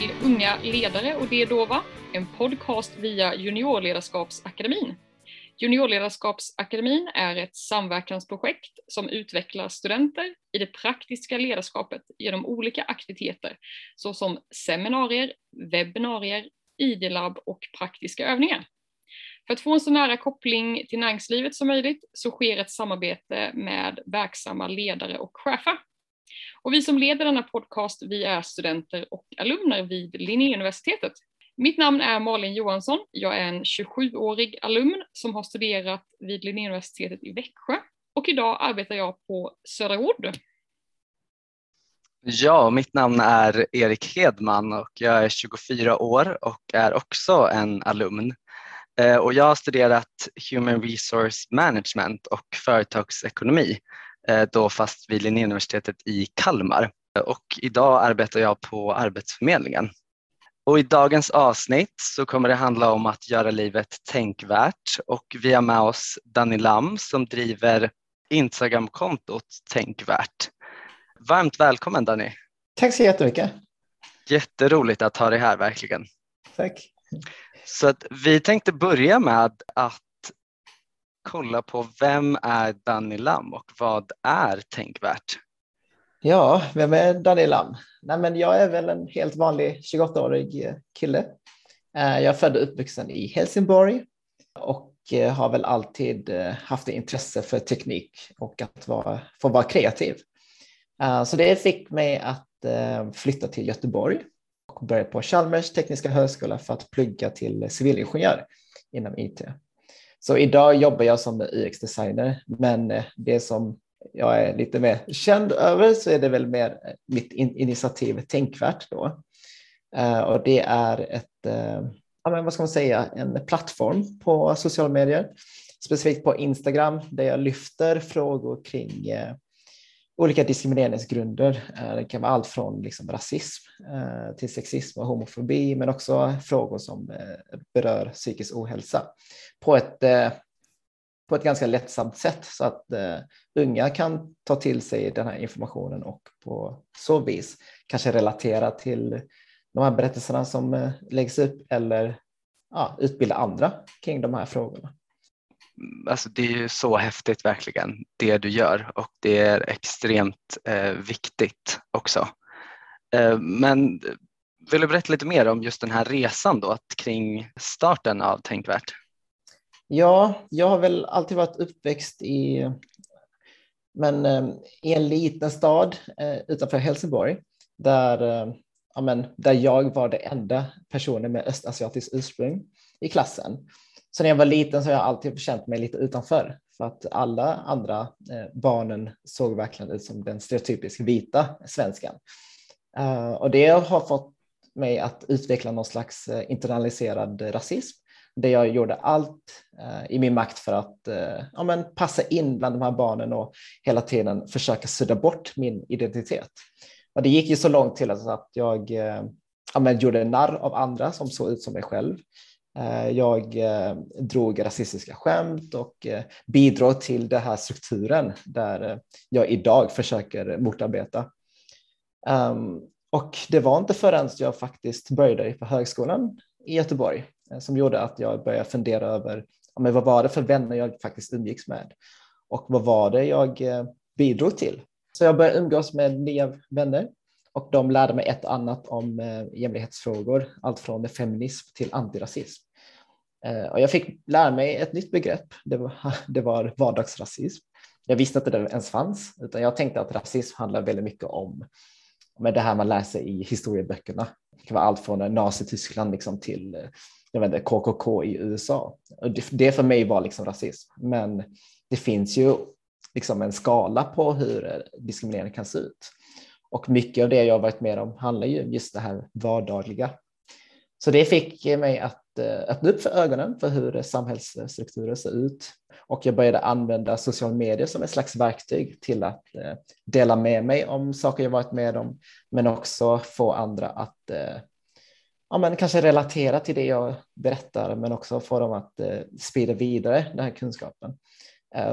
till Unga ledare och det är Dova, en podcast via Juniorledarskapsakademin. Juniorledarskapsakademin är ett samverkansprojekt som utvecklar studenter i det praktiska ledarskapet genom olika aktiviteter såsom seminarier, webbinarier, ID-labb och praktiska övningar. För att få en så nära koppling till näringslivet som möjligt så sker ett samarbete med verksamma ledare och chefer. Och vi som leder denna podcast, vi är studenter och alumner vid Linnéuniversitetet. Mitt namn är Malin Johansson. Jag är en 27-årig alumn som har studerat vid Linnéuniversitetet i Växjö och idag arbetar jag på Södra Ord. Ja, mitt namn är Erik Hedman och jag är 24 år och är också en alumn. Eh, och jag har studerat Human Resource Management och företagsekonomi då fast vid Linnéuniversitetet i Kalmar. Och idag arbetar jag på Arbetsförmedlingen. Och I dagens avsnitt så kommer det handla om att göra livet tänkvärt och vi har med oss Danny Lam som driver Instagramkontot Tänkvärt. Varmt välkommen Danny! Tack så jättemycket! Jätteroligt att ha dig här verkligen. Tack! Så att vi tänkte börja med att kolla på vem är Danny Lam och vad är tänkvärt? Ja, vem är Danny Lam? Nej, men jag är väl en helt vanlig 28-årig eh, kille. Eh, jag är född och uppvuxen i Helsingborg och eh, har väl alltid haft intresse för teknik och att vara, få vara kreativ. Så det fick mig att flytta till Göteborg och börja på Chalmers tekniska högskola för att plugga till civilingenjör inom IT. Så idag jobbar jag som UX-designer, men eh, det som jag är lite mer känd över så är det väl mer eh, mitt initiativ Tänkvärt då. Uh, och det är ett, uh, ja, men vad ska man säga, en plattform på sociala medier, specifikt på Instagram där jag lyfter frågor kring olika diskrimineringsgrunder. Eh, det kan vara allt från liksom rasism eh, till sexism och homofobi, men också frågor som eh, berör psykisk ohälsa på ett, på ett ganska lättsamt sätt så att unga kan ta till sig den här informationen och på så vis kanske relatera till de här berättelserna som läggs upp eller ja, utbilda andra kring de här frågorna. Alltså det är ju så häftigt verkligen det du gör och det är extremt eh, viktigt också. Eh, men vill du berätta lite mer om just den här resan då kring starten av Tänkvärt? Ja, jag har väl alltid varit uppväxt i, men, eh, i en liten stad eh, utanför Helsingborg där, eh, ja, men, där jag var den enda personen med östasiatiskt ursprung i klassen. Så när jag var liten så har jag alltid känt mig lite utanför för att alla andra eh, barnen såg verkligen ut som den stereotypiskt vita svenskan. Uh, och det har fått mig att utveckla någon slags eh, internaliserad rasism där jag gjorde allt eh, i min makt för att eh, ja, men passa in bland de här barnen och hela tiden försöka sudda bort min identitet. Och det gick ju så långt till att jag eh, ja, men gjorde narr av andra som såg ut som mig själv. Eh, jag eh, drog rasistiska skämt och eh, bidrog till den här strukturen där jag idag försöker motarbeta. Ehm, och det var inte förrän jag faktiskt började på högskolan i Göteborg som gjorde att jag började fundera över men vad var det för vänner jag faktiskt umgicks med och vad var det jag bidrog till. Så jag började umgås med nya vänner och de lärde mig ett annat om jämlikhetsfrågor, allt från feminism till antirasism. Eh, och jag fick lära mig ett nytt begrepp, det var, det var vardagsrasism. Jag visste inte det ens fanns, utan jag tänkte att rasism handlar väldigt mycket om med det här man läser i historieböckerna. Det kan vara allt från Nazityskland liksom till eh, jag vet inte, KKK i USA. Det för mig var liksom rasism, men det finns ju liksom en skala på hur eh, diskriminering kan se ut. Och mycket av det jag varit med om handlar ju just det här vardagliga. Så det fick mig att Eh, öppna upp för ögonen för hur samhällsstrukturer ser ut. Och jag började använda sociala medier som ett slags verktyg till att eh, dela med mig om saker jag varit med om, men också få andra att eh, ja, men kanske relatera till det jag berättar, men också få dem att sprida vidare den här kunskapen.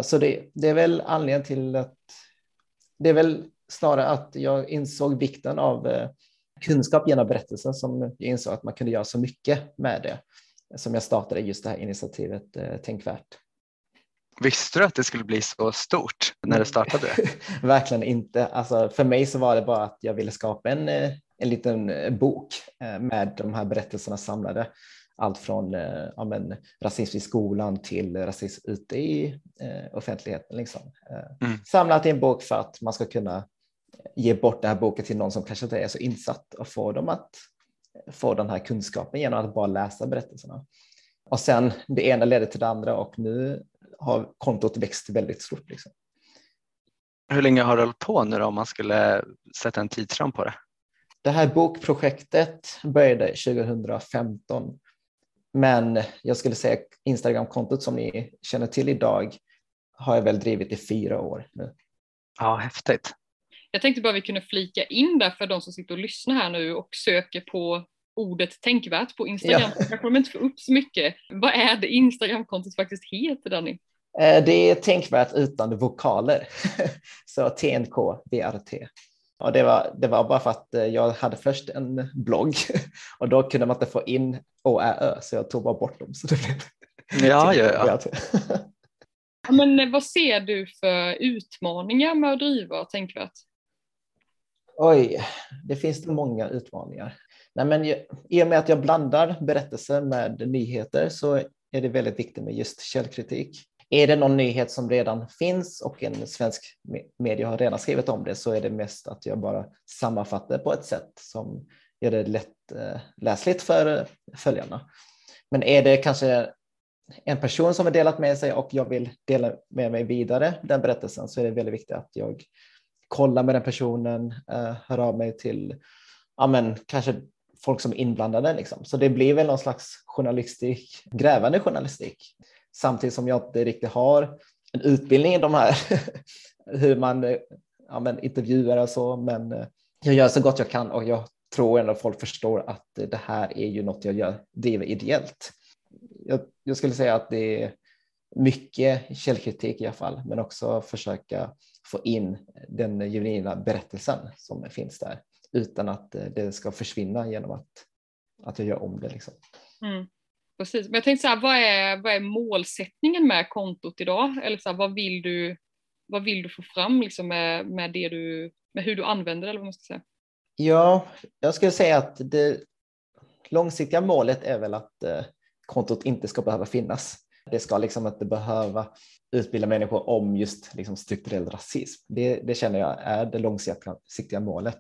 Så det, det, är väl anledningen till att det är väl snarare att jag insåg vikten av eh, kunskap genom berättelsen som jag insåg att man kunde göra så mycket med det. Som jag startade just det här initiativet eh, Tänkvärt. Visste du att det skulle bli så stort när det startade? Verkligen inte. Alltså, för mig så var det bara att jag ville skapa en, eh, en liten eh, bok eh, med de här berättelserna samlade. Allt från ja, men, rasism i skolan till rasism ute i eh, offentligheten. Liksom. Mm. Samlat i en bok för att man ska kunna ge bort den här boken till någon som kanske inte är så insatt och få dem att få den här kunskapen genom att bara läsa berättelserna. Och sen det ena ledde till det andra och nu har kontot växt väldigt stort. Liksom. Hur länge har du hållit på nu då, om man skulle sätta en tidsram på det? Det här bokprojektet började 2015. Men jag skulle säga Instagram-kontot som ni känner till idag har jag väl drivit i fyra år nu. Ja, häftigt. Jag tänkte bara vi kunde flika in där för de som sitter och lyssnar här nu och söker på ordet tänkvärt på Instagram. Ja. Kanske de inte får upp så mycket. Vad är det Instagramkontot faktiskt heter Danny? Eh, det är tänkvärt utan vokaler. Så TNK VRT. Och det, var, det var bara för att eh, jag hade först en blogg och då kunde man inte få in Å, Ä, Ö så jag tog bara bort dem. Så det blev ja, ja, ja. Men eh, vad ser du för utmaningar med att driva Tänkvärt? Oj, det finns många utmaningar. Nej, men I och med att jag blandar berättelser med nyheter så är det väldigt viktigt med just källkritik. Är det någon nyhet som redan finns och en svensk media har redan skrivit om det så är det mest att jag bara sammanfattar på ett sätt som gör det lätt eh, läsligt för eh, följarna. Men är det kanske en person som har delat med sig och jag vill dela med mig vidare den berättelsen så är det väldigt viktigt att jag kolla med den personen, eh, hör av mig till ja, men, kanske folk som är inblandade. Liksom. Så det blir väl någon slags journalistik, grävande journalistik. Samtidigt som jag inte riktigt har en utbildning i de här, hur man eh, ja, men, intervjuar och så, men eh, jag gör så gott jag kan och jag tror ändå folk förstår att det här är ju något jag gör, driver ideellt. Jag, jag skulle säga att det är mycket källkritik i alla fall, men också försöka få in den genuina berättelsen som finns där utan att eh, det ska försvinna genom att, att jag gör om det. Liksom. Mm. Precis, men jag tänkte så här, vad är, vad är målsättningen med kontot idag? Eller så här, vad, vill du, vad vill du få fram liksom med, med, det du, med hur du använder det? Eller vad man ska säga? Ja, jag skulle säga att det långsiktiga målet är väl att eh, kontot inte ska behöva finnas. Det ska liksom inte behöva utbilda människor om just liksom strukturell rasism. Det, det känner jag är det långsiktiga målet.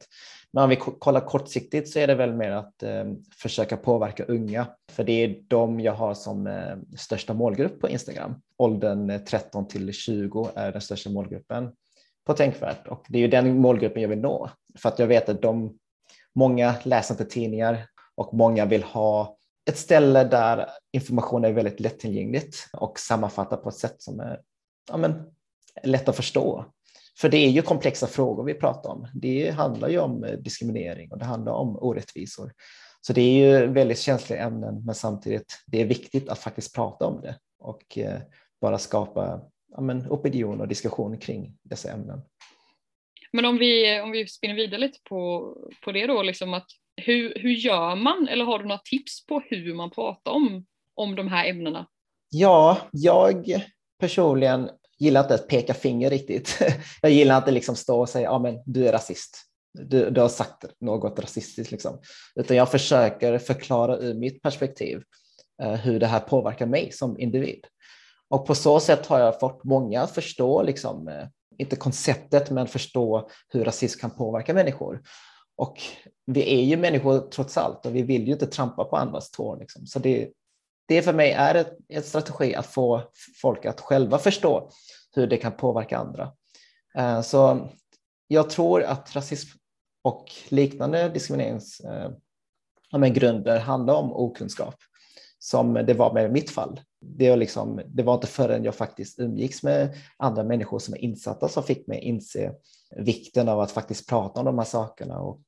Men om vi kollar kortsiktigt så är det väl mer att eh, försöka påverka unga, för det är de jag har som eh, största målgrupp på Instagram. Åldern eh, 13 till 20 är den största målgruppen på Tänkvärt och det är ju den målgruppen jag vill nå för att jag vet att de, många läser inte tidningar och många vill ha ett ställe där information är väldigt lättillgängligt och sammanfattat på ett sätt som är ja, men, lätt att förstå. För det är ju komplexa frågor vi pratar om. Det handlar ju om eh, diskriminering och det handlar om orättvisor. Så det är ju väldigt känsliga ämnen, men samtidigt det är viktigt att faktiskt prata om det och eh, bara skapa ja, men, opinion och diskussion kring dessa ämnen. Men om vi, om vi spinner vidare lite på, på det då, liksom att hur, hur gör man eller har du några tips på hur man pratar om, om de här ämnena? Ja, jag personligen gillar inte att peka finger riktigt. Jag gillar inte liksom stå och säga, ja men du är rasist. Du, du har sagt något rasistiskt liksom. Utan jag försöker förklara ur mitt perspektiv eh, hur det här påverkar mig som individ. Och på så sätt har jag fått många att förstå, liksom, eh, inte konceptet, men förstå hur rasism kan påverka människor. Och vi är ju människor trots allt och vi vill ju inte trampa på andras tår. Liksom. Så det, det för mig är ett, ett strategi att få folk att själva förstå hur det kan påverka andra. Eh, så jag tror att rasism och liknande diskrimineringsgrunder eh, handlar om okunskap, som det var med mitt fall. Det var, liksom, det var inte förrän jag faktiskt umgicks med andra människor som är insatta som fick mig inse vikten av att faktiskt prata om de här sakerna och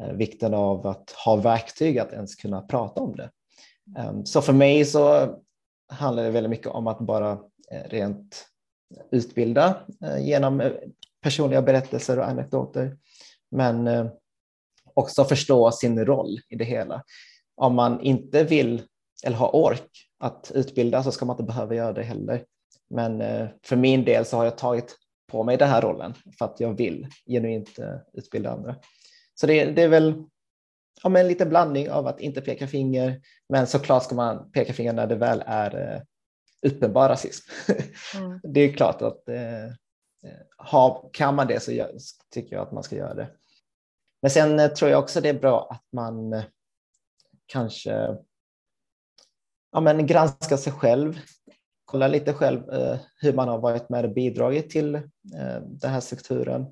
eh, vikten av att ha verktyg att ens kunna prata om det. Ehm, så för mig så handlar det väldigt mycket om att bara eh, rent utbilda eh, genom personliga berättelser och anekdoter. Men också förstå sin roll i det hela. Om man inte vill eller har ork att utbilda så ska man inte behöva göra det heller. Men eh, för min del så har jag tagit på mig den här rollen för att jag vill genuint eh, utbilda andra. Så det, det är väl ja, men en liten blandning av att inte peka finger, men såklart ska man peka finger när det väl är eh, uppenbar rasism. Mm. det är klart att eh, ha, kan man det så jag, tycker jag att man ska göra det. Men sen tror jag också det är bra att man kanske ja, men granska sig själv, kolla lite själv eh, hur man har varit med och bidragit till eh, den här strukturen.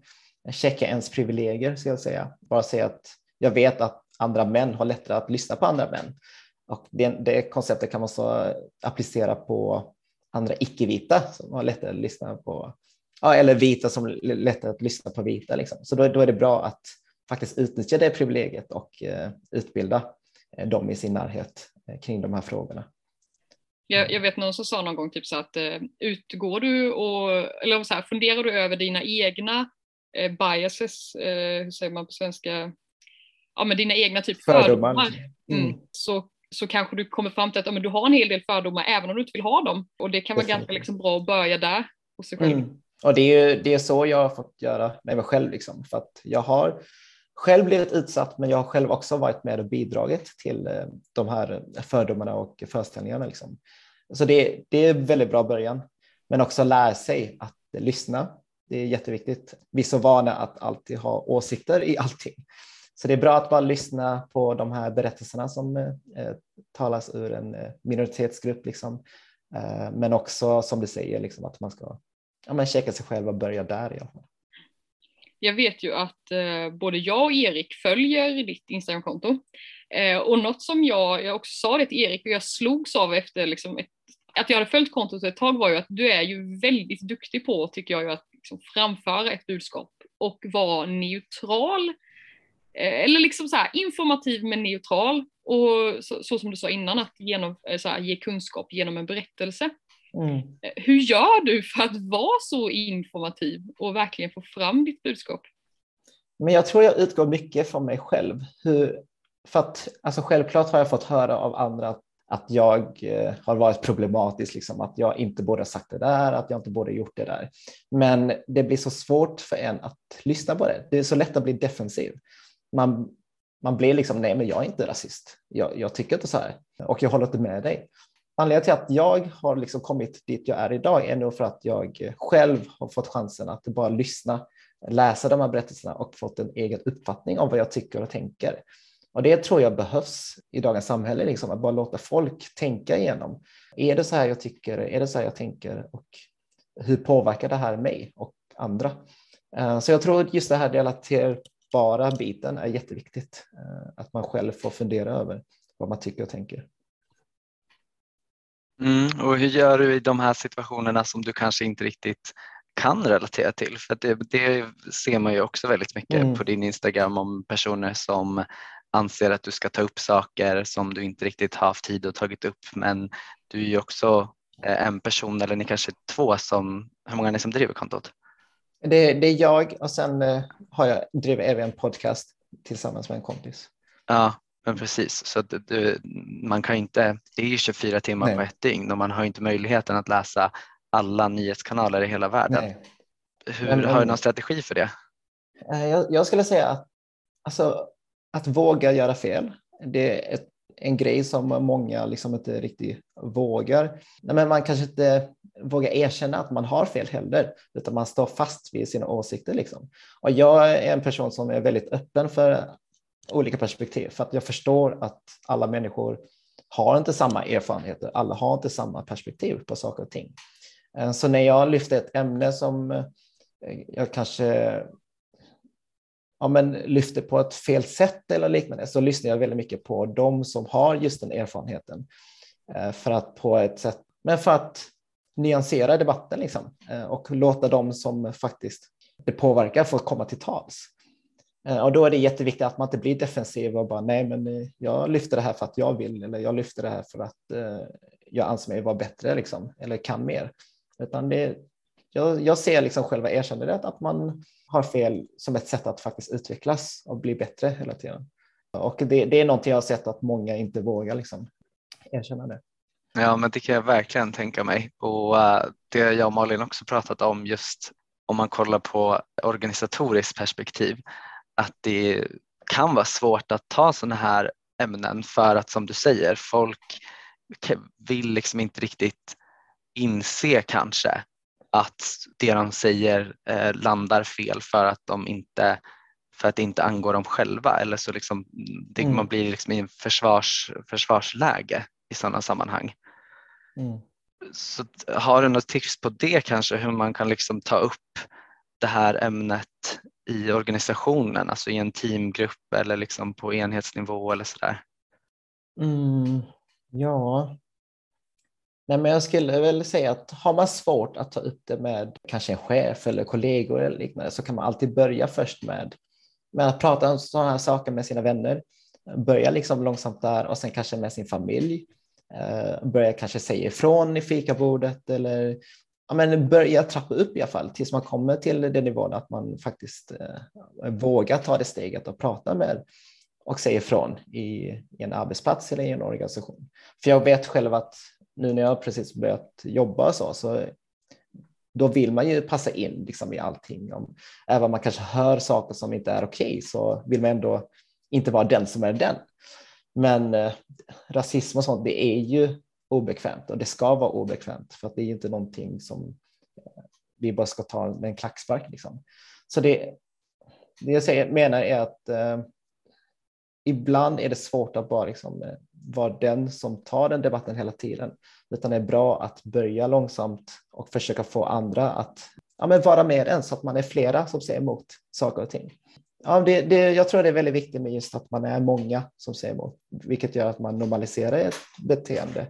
Checka ens privilegier, ska jag säga. Bara säga att jag vet att andra män har lättare att lyssna på andra män. Och det, det konceptet kan man så applicera på andra icke-vita som har lättare att lyssna på, ja, eller vita som lättare att lyssna på vita. Liksom. Så då, då, är det bra att faktiskt utnyttja det privilegiet och eh, utbilda eh, dem i sin närhet kring de här frågorna. Jag, jag, vet någon som sa någon gång typ så att eh, utgår du och, eller så här, funderar du över dina egna eh, biases, eh, hur säger man på svenska, ja men dina egna typ fördomar, fördomar mm. Mm, så, så kanske du kommer fram till att ja, men du har en hel del fördomar även om du inte vill ha dem och det kan vara ganska liksom, bra att börja där hos sig själv. Mm. Och det är, det är så jag har fått göra med mig själv, liksom, för att jag har själv blivit utsatt, men jag har själv också varit med och bidragit till eh, de här fördomarna och föreställningarna. Liksom. Så det, det är en väldigt bra början, men också lära sig att lyssna. Det är jätteviktigt. Vi är så vana att alltid ha åsikter i allting. Så det är bra att bara lyssna på de här berättelserna som eh, talas ur en eh, minoritetsgrupp, liksom. eh, men också som du säger, liksom, att man ska ja, men checka sig själv och börja där i alla fall. Jag vet ju att eh, både jag och Erik följer ditt Instagramkonto. Eh, och något som jag, jag också sa det till Erik och jag slogs av efter liksom ett, att jag hade följt kontot ett tag var ju att du är ju väldigt duktig på, tycker jag, att liksom framföra ett budskap och vara neutral. Eh, eller liksom så här, informativ men neutral. Och så, så som du sa innan, att genom, eh, så här, ge kunskap genom en berättelse. Mm. Hur gör du för att vara så informativ och verkligen få fram ditt budskap? Men jag tror jag utgår mycket från mig själv. Hur, för att, alltså självklart har jag fått höra av andra att, att jag eh, har varit problematisk, liksom, att jag inte borde ha sagt det där, att jag inte borde ha gjort det där. Men det blir så svårt för en att lyssna på det. Det är så lätt att bli defensiv. Man, man blir liksom, nej men jag är inte rasist. Jag, jag tycker inte så här och jag håller inte med dig. Anledningen till att jag har liksom kommit dit jag är idag är nog för att jag själv har fått chansen att bara lyssna, läsa de här berättelserna och fått en egen uppfattning om vad jag tycker och tänker. Och det tror jag behövs i dagens samhälle, liksom, att bara låta folk tänka igenom. Är det så här jag tycker? Är det så här jag tänker? Och hur påverkar det här mig och andra? Eh, så jag tror just det här relaterbara biten är jätteviktigt. Eh, att man själv får fundera över vad man tycker och tänker. Mm, och hur gör du i de här situationerna som du kanske inte riktigt kan relatera till? För det, det ser man ju också väldigt mycket mm. på din Instagram om personer som anser att du ska ta upp saker som du inte riktigt har haft tid att tagit upp men du är ju också eh, en person eller ni kanske två som, hur många är ni som driver kontot? Det, det är jag och sen eh, har jag, driver även en podcast tillsammans med en kompis. Ja, men precis, så det, det, man kan inte, det är ju 24 timmar Nej. på ett dygn och man har inte möjligheten att läsa alla nyhetskanaler i hela världen. Nej. Hur, men, har du någon strategi för det? Eh, jag, jag skulle säga att alltså, att våga göra fel, det är ett, en grej som många liksom inte riktigt vågar. Men man kanske inte vågar erkänna att man har fel heller, utan man står fast vid sina åsikter. Liksom. Och jag är en person som är väldigt öppen för olika perspektiv, för att jag förstår att alla människor har inte samma erfarenheter, alla har inte samma perspektiv på saker och ting. Eh, så när jag lyfter ett ämne som eh, jag kanske ja, men lyfter på ett fel sätt eller liknande så lyssnar jag väldigt mycket på dem som har just den erfarenheten. Eh, för att på ett sätt, men för att nyansera debatten liksom, och låta dem som faktiskt det påverkar få komma till tals. Eh, och då är det jätteviktigt att man inte blir defensiv och bara nej, men eh, jag lyfter det här för att jag vill eller jag lyfter det här för att eh, jag anser mig vara bättre liksom, eller kan mer. Utan det, jag, jag ser liksom själva erkännandet att man har fel som ett sätt att faktiskt utvecklas och bli bättre hela tiden. Och det, det är någonting jag har sett att många inte vågar liksom erkänna det. Ja, men det kan jag verkligen tänka mig. Och uh, det jag och Malin också pratat om just om man kollar på organisatoriskt perspektiv, att det kan vara svårt att ta sådana här ämnen för att som du säger, folk vill liksom inte riktigt inse kanske att det de säger eh, landar fel för att de inte för att det inte angår dem själva eller så liksom det, mm. man blir liksom i en försvars, försvarsläge i sådana sammanhang. Mm. Så har du något tips på det kanske hur man kan liksom ta upp det här ämnet i organisationen, alltså i en teamgrupp eller liksom på enhetsnivå eller sådär? Mm, ja, Nej, men jag skulle väl säga att har man svårt att ta upp det med kanske en chef eller kollegor eller liknande så kan man alltid börja först med, med att prata om sådana här saker med sina vänner. Börja liksom långsamt där och sen kanske med sin familj. Eh, börja kanske säga ifrån i fikabordet eller ja, men börja trappa upp i alla fall tills man kommer till den nivån att man faktiskt eh, vågar ta det steget och prata med och säga ifrån i, i en arbetsplats eller i en organisation. För jag vet själv att nu när jag precis börjat jobba så, så då vill man ju passa in liksom i allting. Om, även om man kanske hör saker som inte är okej okay, så vill man ändå inte vara den som är den. Men eh, rasism och sånt, det är ju obekvämt och det ska vara obekvämt för att det är inte någonting som eh, vi bara ska ta med en klackspark. Liksom. Så det, det jag säger, menar är att eh, ibland är det svårt att bara liksom, eh, vara den som tar den debatten hela tiden, utan det är bra att börja långsamt och försöka få andra att ja, men vara med en så att man är flera som säger emot saker och ting. Ja, det, det, jag tror det är väldigt viktigt med just att man är många som säger emot, vilket gör att man normaliserar ett beteende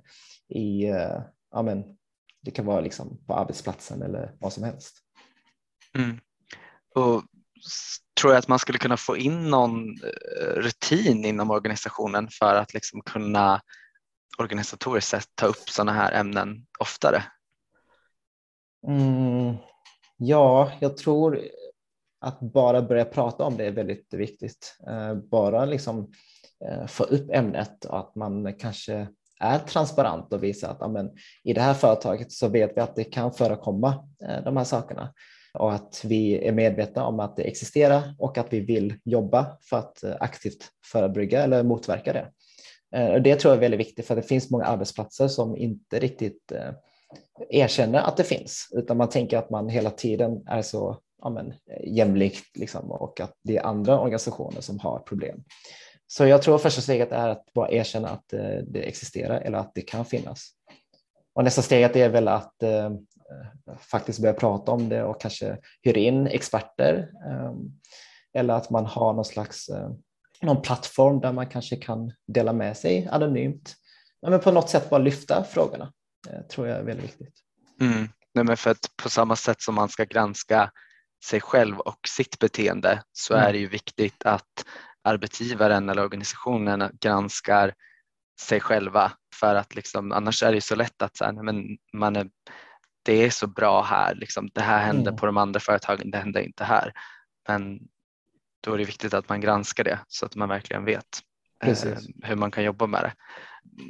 i, eh, ja, men, det kan vara liksom på arbetsplatsen eller vad som helst. Mm. Och tror jag att man skulle kunna få in någon eh, rutin inom organisationen för att liksom kunna organisatoriskt sett ta upp sådana här ämnen oftare? Mm, ja, jag tror att bara börja prata om det är väldigt viktigt. Eh, bara liksom få upp ämnet och att man kanske är transparent och visar att amen, i det här företaget så vet vi att det kan förekomma eh, de här sakerna och att vi är medvetna om att det existerar och att vi vill jobba för att eh, aktivt förebygga eller motverka det. Eh, det tror jag är väldigt viktigt för det finns många arbetsplatser som inte riktigt erkänner att det finns utan man tänker att man hela tiden är så ja, men, jämlikt liksom, och att det är andra organisationer som har problem. Så jag tror första steget är att bara erkänna att det existerar eller att det kan finnas. Och nästa steg är väl att Eh, faktiskt börja prata om det och kanske hyra in experter. Ehm, eller att man har någon slags eh, någon plattform där man kanske kan dela med sig anonymt. Men på något sätt bara lyfta frågorna eh, tror jag är väldigt viktigt. Mm. Nej, men för att på samma sätt som man ska granska sig själv och sitt beteende så mm. är det ju viktigt att arbetsgivaren eller organisationen granskar sig själva för att liksom, annars är det så lätt att så här, men man är det är så bra här, liksom, det här händer mm. på de andra företagen, det händer inte här. Men då är det viktigt att man granskar det så att man verkligen vet eh, hur man kan jobba med det.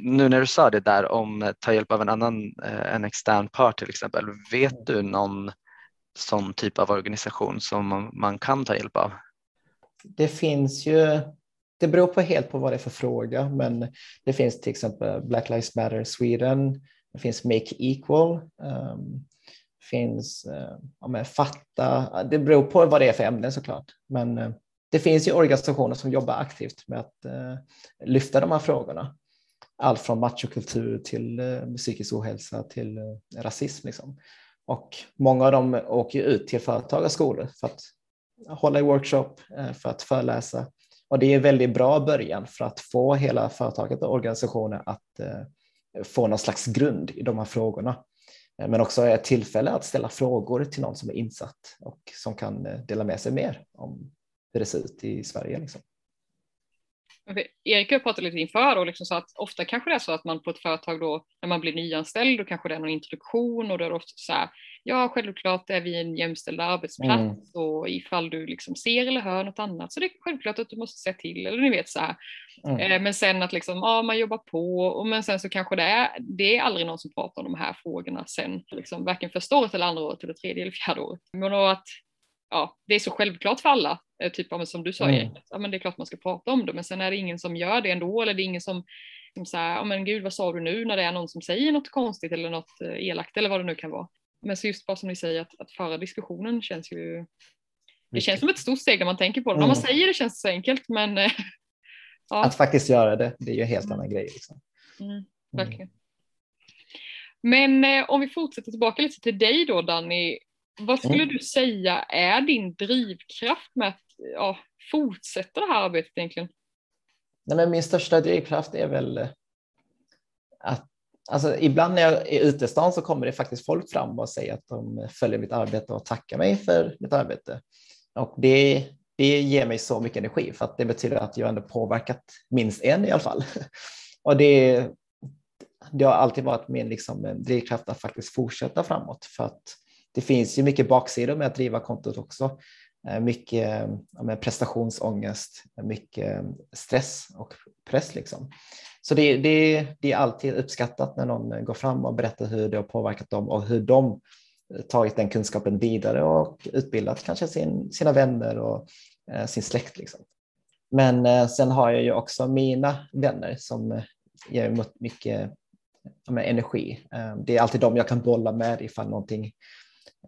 Nu när du sa det där om ta hjälp av en annan, eh, en extern part till exempel, vet mm. du någon sån typ av organisation som man kan ta hjälp av? Det finns ju, det beror på helt på vad det är för fråga, men det finns till exempel Black Lives Matter Sweden, det finns Make Equal. Um, finns uh, ja, Fatta. Det beror på vad det är för ämne såklart. Men uh, det finns ju organisationer som jobbar aktivt med att uh, lyfta de här frågorna. Allt från machokultur till uh, psykisk ohälsa till uh, rasism. Liksom. Och många av dem åker ut till företag och skolor för att hålla i workshop, eh, för att föreläsa. Och det är en väldigt bra början för att få hela företaget och organisationen att eh, få någon slags grund i de här frågorna. Eh, men också ett tillfälle att ställa frågor till någon som är insatt och som kan dela med sig mer om hur det ser ut i Sverige. Liksom. Erik har pratat lite inför och liksom så att ofta kanske det är så att man på ett företag då när man blir nyanställd då kanske det är någon introduktion och då är det ofta så här ja självklart är vi en jämställd arbetsplats mm. och ifall du liksom ser eller hör något annat så det är självklart att du måste säga till eller ni vet så här. Mm. Eh, men sen att liksom ja man jobbar på och men sen så kanske det är det är aldrig någon som pratar om de här frågorna sen liksom varken första året eller andra året eller tredje eller fjärde året. Men att ja, det är så självklart för alla, eh, typ som du sa mm. Erik, ja, men det är klart man ska prata om det men sen är det ingen som gör det ändå eller det är ingen som, som säger, ja men gud vad sa du nu när det är någon som säger något konstigt eller något eh, elakt eller vad det nu kan vara. Men så just bara som ni säger att, att föra diskussionen känns ju, det känns som ett stort steg när man tänker på det. Mm. När man mm. säger det känns det så enkelt men eh, ja. Att faktiskt göra det, det är ju en helt annan grej. Liksom. Mm, verkligen. Men eh, om vi fortsätter tillbaka lite till dig då Danny, vad skulle du säga är din drivkraft med att ja, fortsätta det här arbetet egentligen? Nej, men min största drivkraft är väl eh, att Alltså, ibland när jag är ute i stan så kommer det faktiskt folk fram och säger att de följer mitt arbete och tackar mig för mitt arbete. Och det, det ger mig så mycket energi för att det betyder att jag ändå påverkat minst en i alla fall. Och det, det har alltid varit min liksom, drivkraft att faktiskt fortsätta framåt för att det finns ju mycket baksidor med att driva kontot också. Eh, mycket ja, prestationsångest, mycket eh, stress och press. Liksom. Så det, det, det, är alltid uppskattat när någon går fram och berättar hur det har påverkat dem och hur de eh, tagit den kunskapen vidare och utbildat kanske sin, sina vänner och eh, sin släkt. Liksom. Men eh, sen har jag ju också mina vänner som ger mig mycket ja, energi. Det är alltid de jag kan bolla med ifall någonting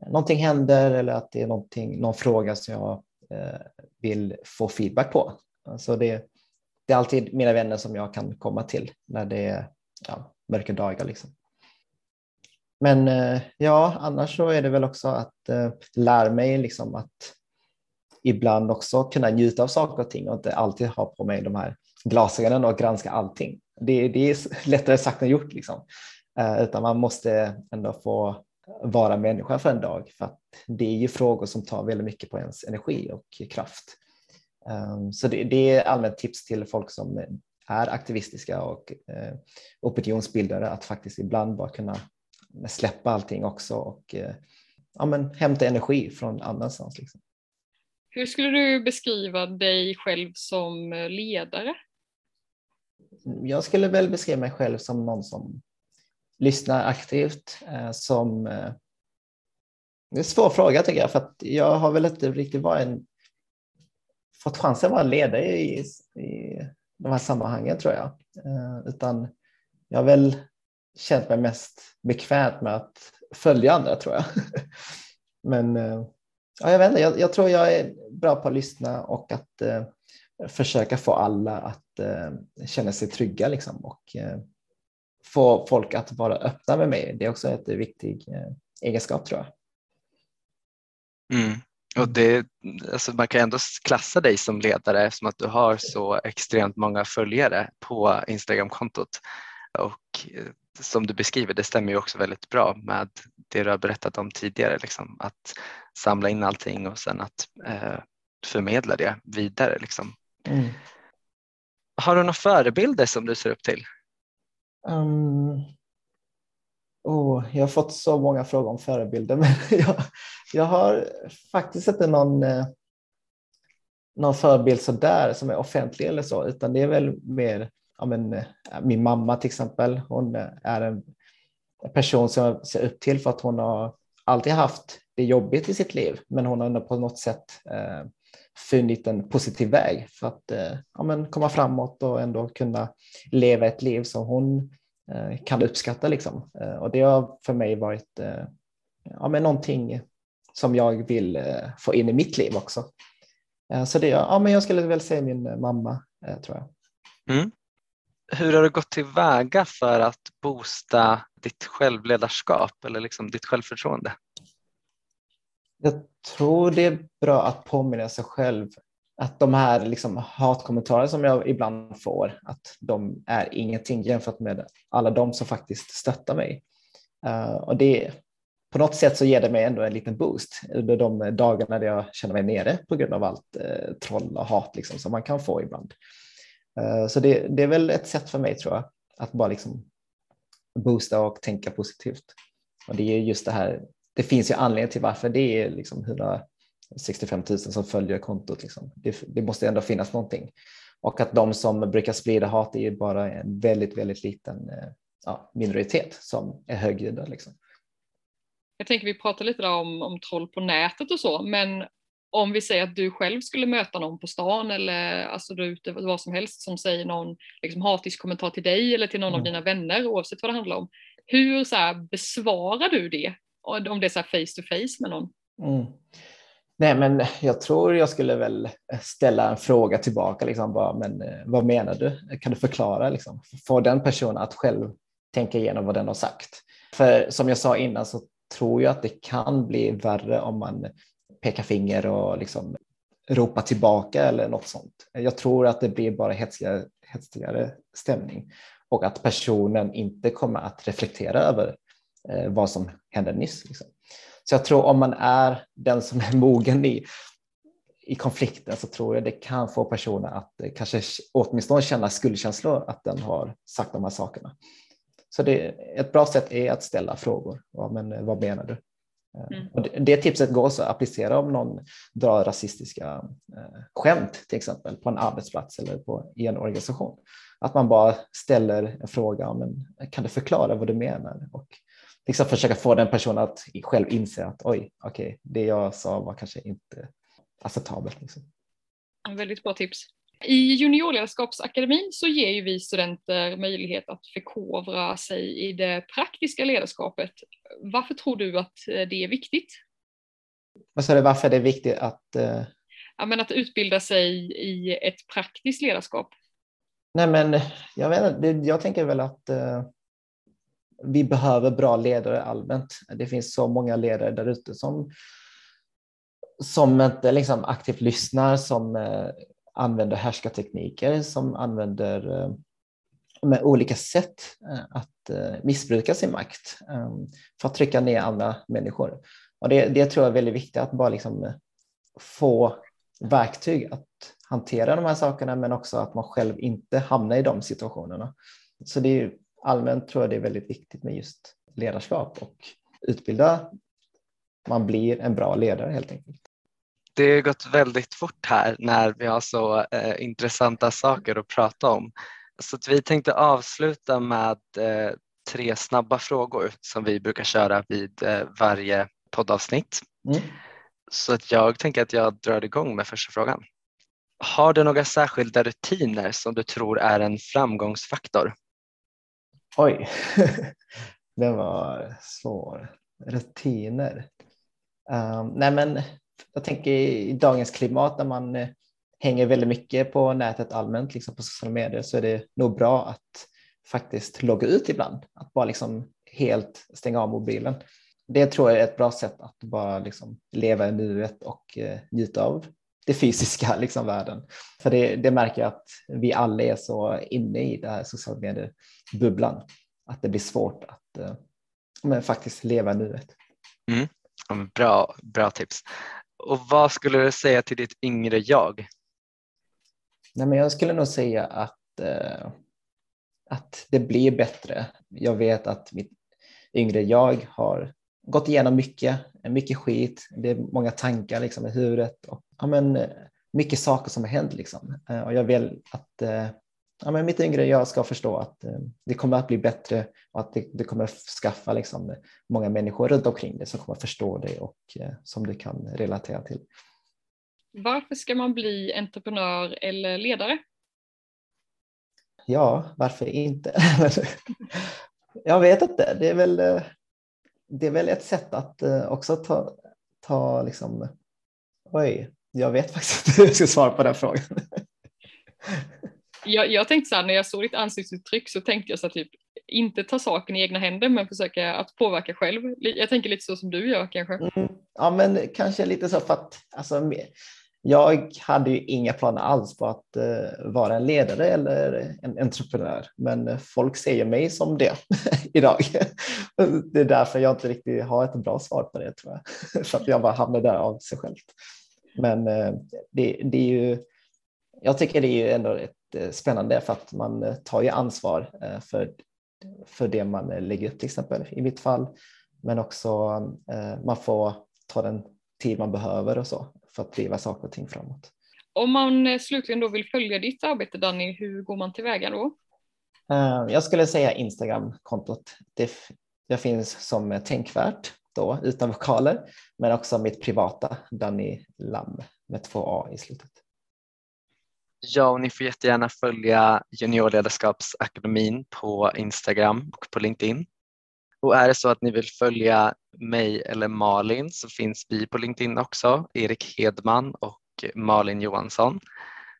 någonting händer eller att det är någonting, någon fråga som jag eh, vill få feedback på. Alltså det, det är alltid mina vänner som jag kan komma till när det är ja, mörka dagar. Liksom. Men eh, ja, annars så är det väl också att eh, lära mig liksom att ibland också kunna njuta av saker och ting och inte alltid ha på mig de här glasögonen och granska allting. Det, det är lättare sagt än gjort, liksom. Eh, utan man måste ändå få vara människa för en dag för att det är ju frågor som tar väldigt mycket på ens energi och kraft. Ehm, så det, är allmänt tips till folk som är aktivistiska och eh, opinionsbildare att faktiskt ibland bara kunna släppa allting också och eh, ja, men hämta energi från annanstans. Liksom. Hur skulle du beskriva dig själv som ledare? Jag skulle väl beskriva mig själv som någon som lyssnar aktivt eh, som eh, det är en svår fråga tycker jag, för att jag har väl inte riktigt varit en, fått chansen att vara ledare i, i de här sammanhangen tror jag. Eh, utan jag har väl känt mig mest bekvämt med att följa andra tror jag. Men ja, jag, vet inte, jag, jag, tror jag är bra på att lyssna och att eh, försöka få alla att eh, känna sig trygga liksom, och eh, få folk att vara öppna med mig. Det är också ett viktig eh, egenskap tror jag. Mm. Och det, alltså man kan ändå klassa dig som ledare som att du har så extremt många följare på Instagramkontot. Och eh, som du beskriver, det stämmer ju också väldigt bra med det du har berättat om tidigare. Liksom, att samla in allting och sen att eh, förmedla det vidare. Liksom. Mm. Har du några förebilder som du ser upp till? Um, oh, jag har fått så många frågor om förebilder, men jag, jag har faktiskt inte någon, eh, någon förebild så där som är offentlig eller så, utan det är väl mer ja, men, eh, min mamma till exempel. Hon eh, är en person som jag ser upp till för att hon har alltid haft det jobbigt i sitt liv, men hon har ändå på något sätt eh, funnit en positiv väg för att eh, ja, men komma framåt och ändå kunna leva ett liv som hon eh, kan uppskatta. Liksom. Eh, och det har för mig varit eh, ja, men någonting som jag vill eh, få in i mitt liv också. Eh, så det, ja, men jag skulle väl säga min mamma, tror jag. Mm. Hur har du gått tillväga för att boosta ditt självledarskap eller liksom ditt självförtroende? Jag tror det är bra att påminna sig själv att de här liksom hatkommentarer som jag ibland får, att de är ingenting jämfört med alla de som faktiskt stöttar mig. Uh, och det, på något sätt så ger det mig ändå en liten boost under de dagarna där jag känner mig nere på grund av allt uh, troll och hat liksom, som man kan få ibland. Eh, så det, det, är väl ett sätt för mig tror jag, att bara liksom boosta och tänka positivt. Och det är just det här, det finns ju anledning till varför det är liksom 165 000 som följer kontot. Liksom. Det, det, måste ändå finnas någonting. Och att de som brukar sprida hat är ju bara en väldigt, väldigt liten eh, ja, minoritet som är högljudda. Liksom. Jag tänker vi pratar lite om, om troll på nätet och så, men om vi säger att du själv skulle möta någon på stan eller alltså du ute vad som helst som säger någon liksom, hatisk kommentar till dig eller till någon mm. av dina vänner oavsett vad det handlar om. Hur så här, besvarar du det? Om det är så face to face med någon? Mm. Nej, men jag tror jag skulle väl ställa en fråga tillbaka. Liksom, bara, men eh, vad menar du? Kan du förklara? Liksom? Få den personen att själv tänka igenom vad den har sagt. För som jag sa innan så tror jag att det kan bli värre om man pekar finger och liksom ropar tillbaka eller något sånt. Jag tror att det blir bara hetsigare, hetsigare stämning och att personen inte kommer att reflektera över vad som hände nyss. Liksom. Så jag tror om man är den som är mogen i, i konflikten så tror jag det kan få personer att eh, kanske åtminstone känna skuldkänslor att den har sagt de här sakerna. Så det, ett bra sätt är att ställa frågor. Ja, men eh, vad menar du? Mm. Det, det, tipset går så att applicera om någon drar rasistiska eh, skämt till exempel på en arbetsplats eller på, i en organisation. Att man bara ställer en fråga, men kan du förklara vad du menar? Och liksom försöka få den personen att själv inse att oj, okej, okay, det jag sa var kanske inte acceptabelt. Liksom. Väldigt bra tips. I juniorledarskapsakademin så ger ju vi studenter möjlighet att förkovra sig i det praktiska ledarskapet. Varför tror du att det är viktigt? Vad sa du, varför är det viktigt att? Uh... Ja, men att utbilda sig i ett praktiskt ledarskap. Nej, men jag, vet, jag tänker väl att uh, vi behöver bra ledare allmänt. Det finns så många ledare där ute som som inte liksom aktivt lyssnar, som eh, använder härskartekniker, som använder eh, med olika sätt eh, att eh, missbruka sin makt ehm, för att trycka ner andra människor. Och det, det tror jag är väldigt viktigt, att bara liksom eh, få verktyg att hantera de här sakerna, men också att man själv inte hamnar i de situationerna. Så det är allmänt tror jag det är väldigt viktigt med just ledarskap och utbilda. Man blir en bra ledare helt enkelt det har gått väldigt fort här när vi har så eh, intressanta saker att prata om. Så att vi tänkte avsluta med eh, tre snabba frågor som vi brukar köra vid eh, varje poddavsnitt. Mm. Så att jag tänker att jag drar igång med första frågan. Har du några särskilda rutiner som du tror är en framgångsfaktor? Oj, den var svår. Rutiner. Um, nej men jag tänker i dagens klimat när man eh, hänger väldigt mycket på nätet allmänt, liksom på sociala medier, så är det nog bra att faktiskt logga ut ibland, att bara liksom helt stänga av mobilen. Det tror jag är ett bra sätt att bara liksom leva i nuet och eh, njuta av det fysiska liksom, världen. För det, det märker jag att vi alla är så inne i det här sociala medier-bubblan, att det blir svårt att eh, men faktiskt leva nuet. Mm. Bra, bra tips. Och vad skulle du säga till ditt yngre jag? Nej, men jag skulle nog säga att, eh, att det blir bättre. Jag vet att mitt yngre jag har gått igenom mycket, mycket skit. Det är många tankar liksom, i huvudet och ja, men, mycket saker som har hänt. Liksom. Eh, och jag vill att eh, ja, men mitt yngre jag ska förstå att eh, det kommer att bli bättre och att det, det kommer skaffa liksom, många människor runt omkring dig som kommer förstå dig och som du kan relatera till. Varför ska man bli entreprenör eller ledare? Ja, varför inte? jag vet inte. Det är väl, det är väl ett sätt att också ta, ta liksom, oj, jag vet faktiskt inte hur jag ska svara på den frågan jag, jag tänkte så här, när jag såg ditt ansiktsuttryck så tänkte jag så här, typ inte ta saken i egna händer men försöka att påverka själv. Jag tänker lite så som du gör kanske. Mm, ja men kanske lite så för att alltså, jag hade ju inga planer alls på att eh, vara en ledare eller en entreprenör, men folk ser ju mig som det idag. det är därför jag inte riktigt har ett bra svar på det tror jag, för att jag bara hamnar där av sig själv. Men eh, det, det, är ju, jag tycker det är ju ändå ett eh, spännande för att man tar ju ansvar för, för det man lägger upp till exempel i mitt fall. Men också man får ta den tid man behöver och så för att driva saker och ting framåt. Om man slutligen då vill följa ditt arbete Danny, hur går man tillväga då? Jag skulle säga Instagram-kontot. Det, det finns som tänkvärt då utan vokaler, men också mitt privata Danny Lam med två A i slutet. Ja, och ni får jättegärna följa Juniorledarskapsakademin på Instagram och på LinkedIn. Och är det så att ni vill följa mig eller Malin så finns vi på LinkedIn också, Erik Hedman och Malin Johansson.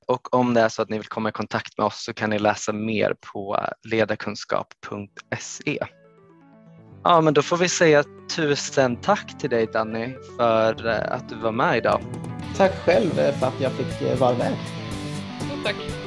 Och om det är så att ni vill komma i kontakt med oss så kan ni läsa mer på ledarkunskap.se. Ja, men då får vi säga tusen tack till dig Danny för att du var med idag. Tack själv för att jag fick vara med. Tack.